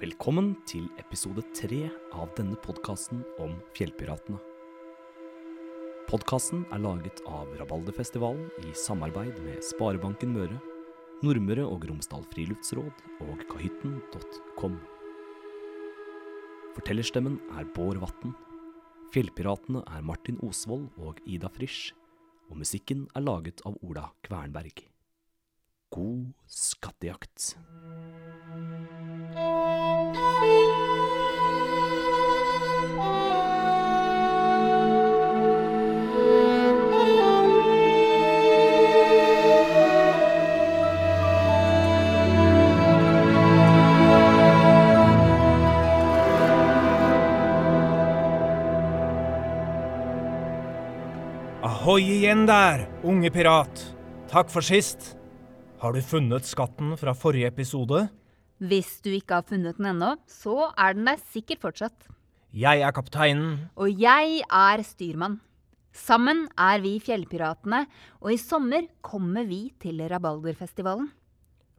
Velkommen til episode tre av denne podkasten om fjellpiratene. Podkasten er laget av Rabalderfestivalen i samarbeid med Sparebanken Møre, Nordmøre og Romsdal Friluftsråd og kahytten.com. Fortellerstemmen er Bård Vatn. Fjellpiratene er Martin Osvold og Ida Frisch. Og musikken er laget av Ola Kvernberg. God skattejakt. Ahoi igjen der, unge pirat. Takk for sist. Har du funnet skatten fra forrige episode? Hvis du ikke har funnet den ennå, så er den der sikkert fortsatt. Jeg er kapteinen. Og jeg er styrmann. Sammen er vi Fjellpiratene, og i sommer kommer vi til Rabalderfestivalen.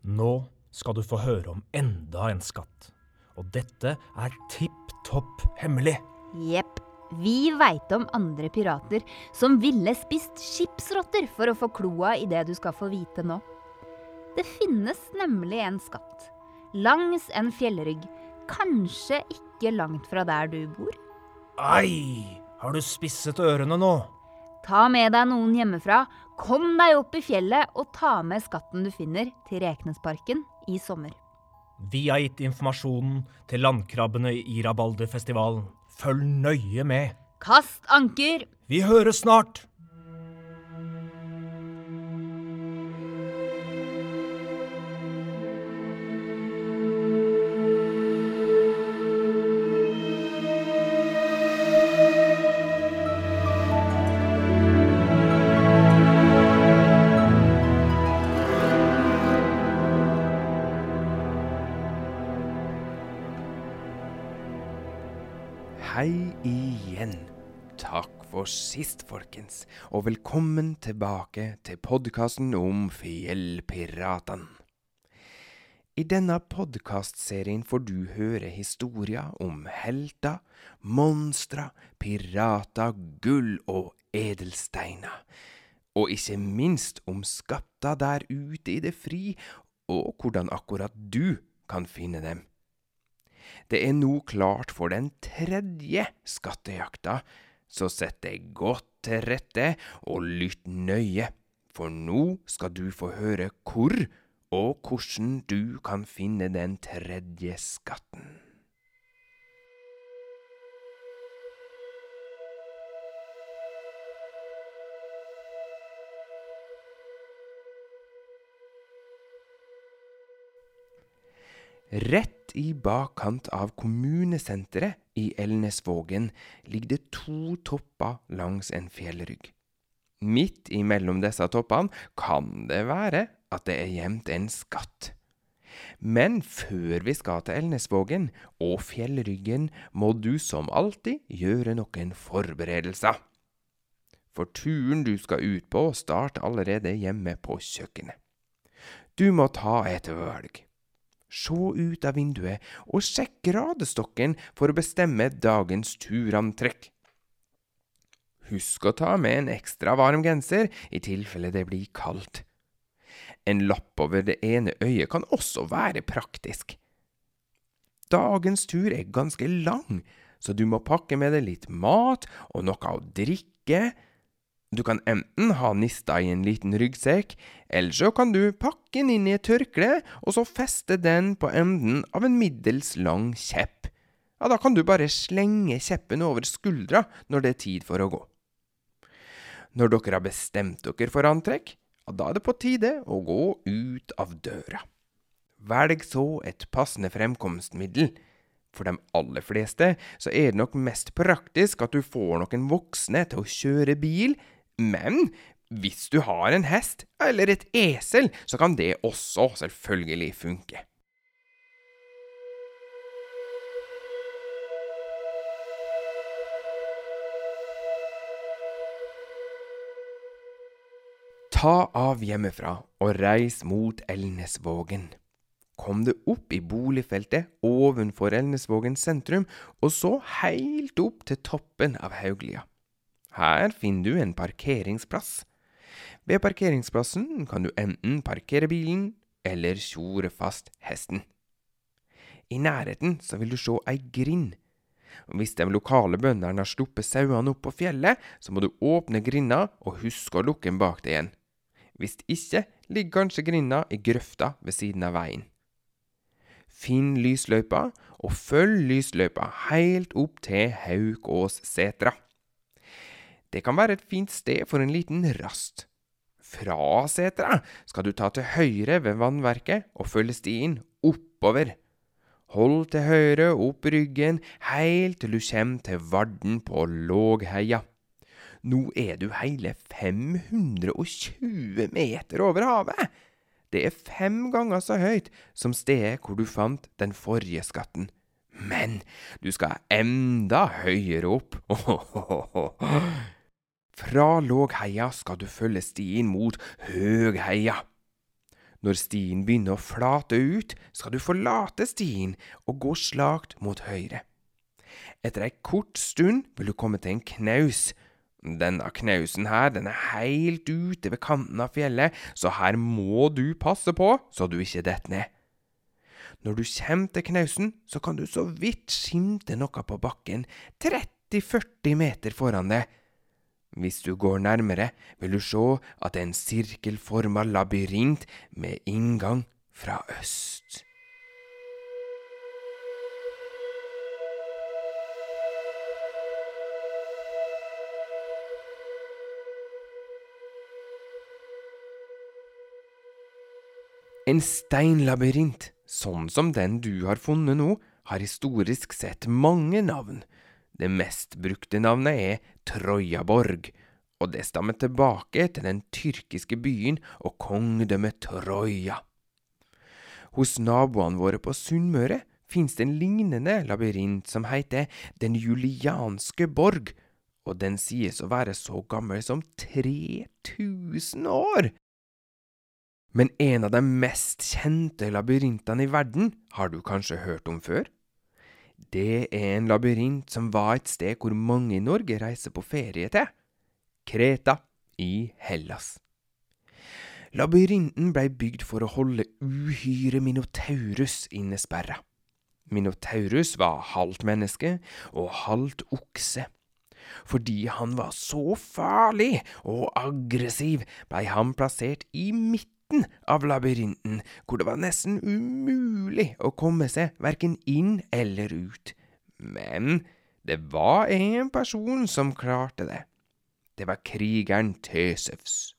Nå skal du få høre om enda en skatt. Og dette er tipp topp hemmelig. Jepp. Vi veit om andre pirater som ville spist skipsrotter for å få kloa i det du skal få vite nå. Det finnes nemlig en skatt. Langs en fjellrygg. Kanskje ikke langt fra der du bor. Ai, har du spisset ørene nå? Ta med deg noen hjemmefra, kom deg opp i fjellet og ta med skatten du finner til Reknesparken i sommer. Vi har gitt informasjonen til landkrabbene i Rabalderfestivalen. Følg nøye med. Kast anker! Vi høres snart. Sist, folkens, og velkommen tilbake til podkasten om fjellpiratene. I denne podkastserien får du høre historier om helter, monstre, pirater, gull og edelsteiner. Og ikke minst om skatter der ute i det fri, og hvordan akkurat du kan finne dem. Det er nå klart for den tredje skattejakta, så sett deg godt til rette og lytt nøye, for nå skal du få høre hvor og hvordan du kan finne den tredje skatten. Rett i bakkant av kommunesenteret i Elnesvågen ligger det to topper langs en fjellrygg. Midt imellom disse toppene kan det være at det er gjemt en skatt. Men før vi skal til Elnesvågen og fjellryggen, må du som alltid gjøre noen forberedelser. For turen du skal ut på, starter allerede hjemme på kjøkkenet. Du må ta et valg. Se ut av vinduet og sjekk gradestokken for å bestemme dagens turantrekk. Husk å ta med en ekstra varm genser i tilfelle det blir kaldt. En lapp over det ene øyet kan også være praktisk. Dagens tur er ganske lang, så du må pakke med deg litt mat og noe å drikke. Du kan enten ha nista i en liten ryggsekk, eller så kan du pakke den inn i et tørkle, og så feste den på enden av en middels lang kjepp. Ja, da kan du bare slenge kjeppen over skuldra når det er tid for å gå. Når dere har bestemt dere for antrekk, ja, da er det på tide å gå ut av døra. Velg så et passende fremkomstmiddel. For de aller fleste så er det nok mest praktisk at du får noen voksne til å kjøre bil, men hvis du har en hest eller et esel, så kan det også selvfølgelig funke. Ta av hjemmefra og reis mot Elnesvågen. kom du opp i boligfeltet ovenfor Elnesvågen sentrum, og så heilt opp til toppen av Hauglia. Her finner du en parkeringsplass. Ved parkeringsplassen kan du enten parkere bilen eller tjore fast hesten. I nærheten så vil du se ei grind. Hvis de lokale bøndene har sluppet sauene opp på fjellet, så må du åpne grinda og huske å lukke den bak deg igjen. Hvis ikke ligger kanskje grinda i grøfta ved siden av veien. Finn lysløypa, og følg lysløypa helt opp til Haukåssetra. Det kan være et fint sted for en liten rast. Fra setra skal du ta til høyre ved vannverket og følge stien oppover. Hold til høyre opp ryggen heilt til du kommer til Varden på Lågheia. Nå er du hele 520 meter over havet. Det er fem ganger så høyt som stedet hvor du fant den forrige skatten. Men du skal enda høyere opp. Fra Lågheia skal du følge stien mot Høgheia. Når stien begynner å flate ut, skal du forlate stien og gå slakt mot høyre. Etter ei kort stund vil du komme til en knaus. Denne knausen her, den er heilt ute ved kanten av fjellet, så her må du passe på så du ikke detter ned. Når du kommer til knausen, så kan du så vidt skimte noe på bakken, 30–40 meter foran deg. Hvis du går nærmere, vil du se at det er en sirkelforma labyrint med inngang fra øst. En steinlabyrint, sånn som den du har funnet nå, har historisk sett mange navn. Det mest brukte navnet er Trojaborg, og det stammer tilbake til den tyrkiske byen og kongedømmet Troja. Hos naboene våre på Sunnmøre finnes det en lignende labyrint som heter Den julianske borg, og den sies å være så gammel som 3000 år. Men en av de mest kjente labyrintene i verden har du kanskje hørt om før? Det er en labyrint som var et sted hvor mange i Norge reiser på ferie til. Kreta i Hellas. Labyrinten blei bygd for å holde uhyret Minotaurus innesperra. Minotaurus var halvt menneske og halvt okse. Fordi han var så farlig og aggressiv, blei han plassert i midten av labyrinten, hvor det var nesten umulig å komme seg verken inn eller ut. Men det var en person som klarte det. Det var krigeren Tesevs.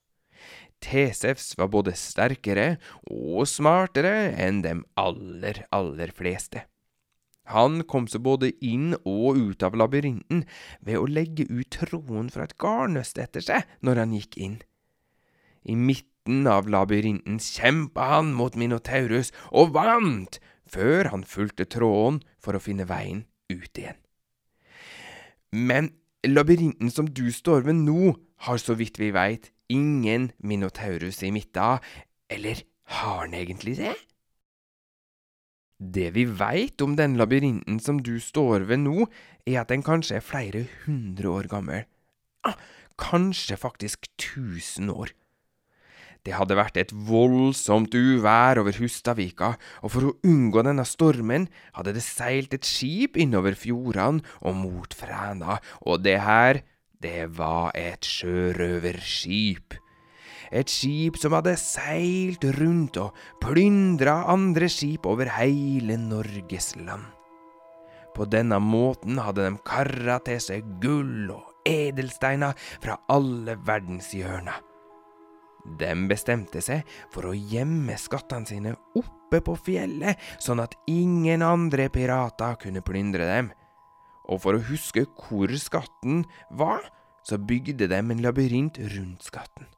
Tesevs var både sterkere og smartere enn dem aller, aller fleste. Han kom seg både inn og ut av labyrinten ved å legge ut tråden fra et garnnøst etter seg når han gikk inn. I midten av labyrinten kjempa han mot Minotaurus og vant, før han fulgte tråden for å finne veien ut igjen. Men labyrinten som du står ved nå, har så vidt vi veit ingen Minotaurus i midta, eller har han egentlig det? Det vi veit om den labyrinten som du står ved nå, er at den kanskje er flere hundre år gammel. Ah, kanskje faktisk tusen år. Det hadde vært et voldsomt uvær over Hustadvika, og for å unngå denne stormen hadde det seilt et skip innover fjordene og mot Fræna, og det her, det var et sjørøverskip. Et skip som hadde seilt rundt og plyndra andre skip over hele Norges land. På denne måten hadde de kara til seg gull og edelsteiner fra alle verdens hjørner. De bestemte seg for å gjemme skattene sine oppe på fjellet, sånn at ingen andre pirater kunne plyndre dem. Og for å huske hvor skatten var, så bygde de en labyrint rundt skatten.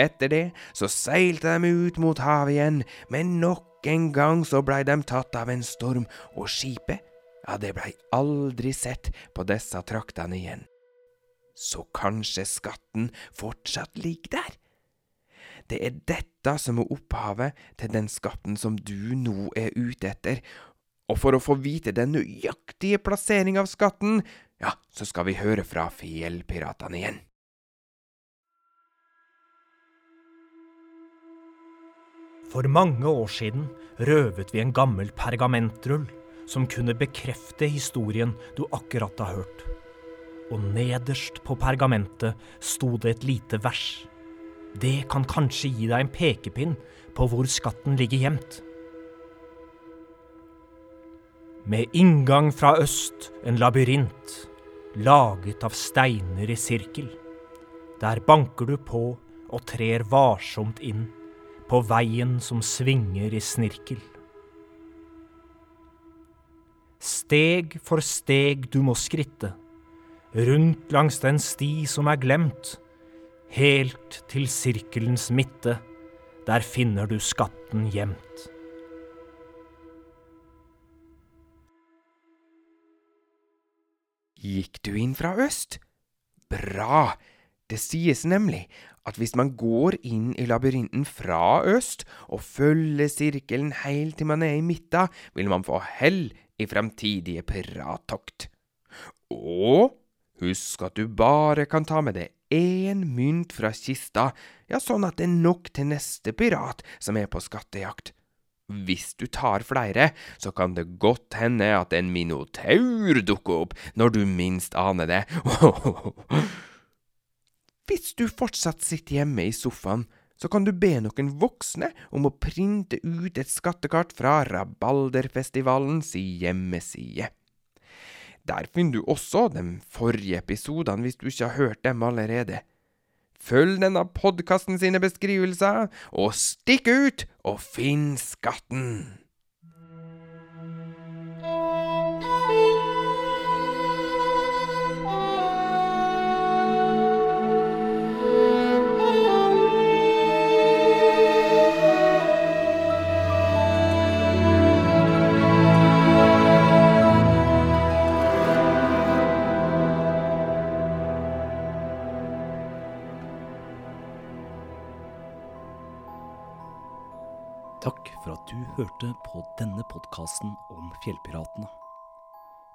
Etter det så seilte de ut mot havet igjen, men nok en gang så blei de tatt av en storm, og skipet, ja, det blei aldri sett på disse traktene igjen. Så kanskje skatten fortsatt ligger der? Det er dette som er opphavet til den skatten som du nå er ute etter. Og for å få vite den nøyaktige plassering av skatten, ja, så skal vi høre fra fjellpiratene igjen. For mange år siden røvet vi en gammel pergamentrull som kunne bekrefte historien du akkurat har hørt. Og nederst på pergamentet sto det et lite vers. Det kan kanskje gi deg en pekepinn på hvor skatten ligger gjemt. Med inngang fra øst en labyrint, laget av steiner i sirkel. Der banker du på og trer varsomt inn på veien som svinger i snirkel. Steg for steg du må skritte, rundt langs den sti som er glemt, helt til sirkelens midte, der finner du skatten gjemt. Gikk du inn fra øst? Bra! Det sies nemlig at hvis man går inn i labyrinten fra øst og følger sirkelen helt til man er i midten, vil man få hell i fremtidige pirattokt. Og husk at du bare kan ta med deg én mynt fra kista, ja, sånn at det er nok til neste pirat som er på skattejakt. Hvis du tar flere, så kan det godt hende at en minotaur dukker opp når du minst aner det. Hvis du fortsatt sitter hjemme i sofaen, så kan du be noen voksne om å printe ut et skattekart fra Rabalderfestivalens hjemmeside. Der finner du også de forrige episodene hvis du ikke har hørt dem allerede. Følg denne podkasten sine beskrivelser, og stikk ut og finn skatten! Hørte på denne podkasten om fjellpiratene.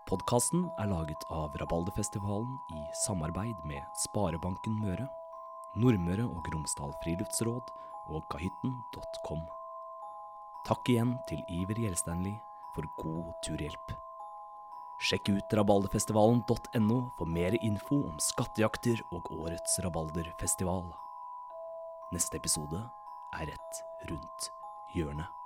Podkasten er laget av Rabalderfestivalen i samarbeid med Sparebanken Møre, Nordmøre og Romsdal Friluftsråd og kahytten.com. Takk igjen til Iver Gjelsteinli for god turhjelp. Sjekk ut rabalderfestivalen.no for mer info om skattejakter og årets rabalderfestival. Neste episode er rett rundt hjørnet.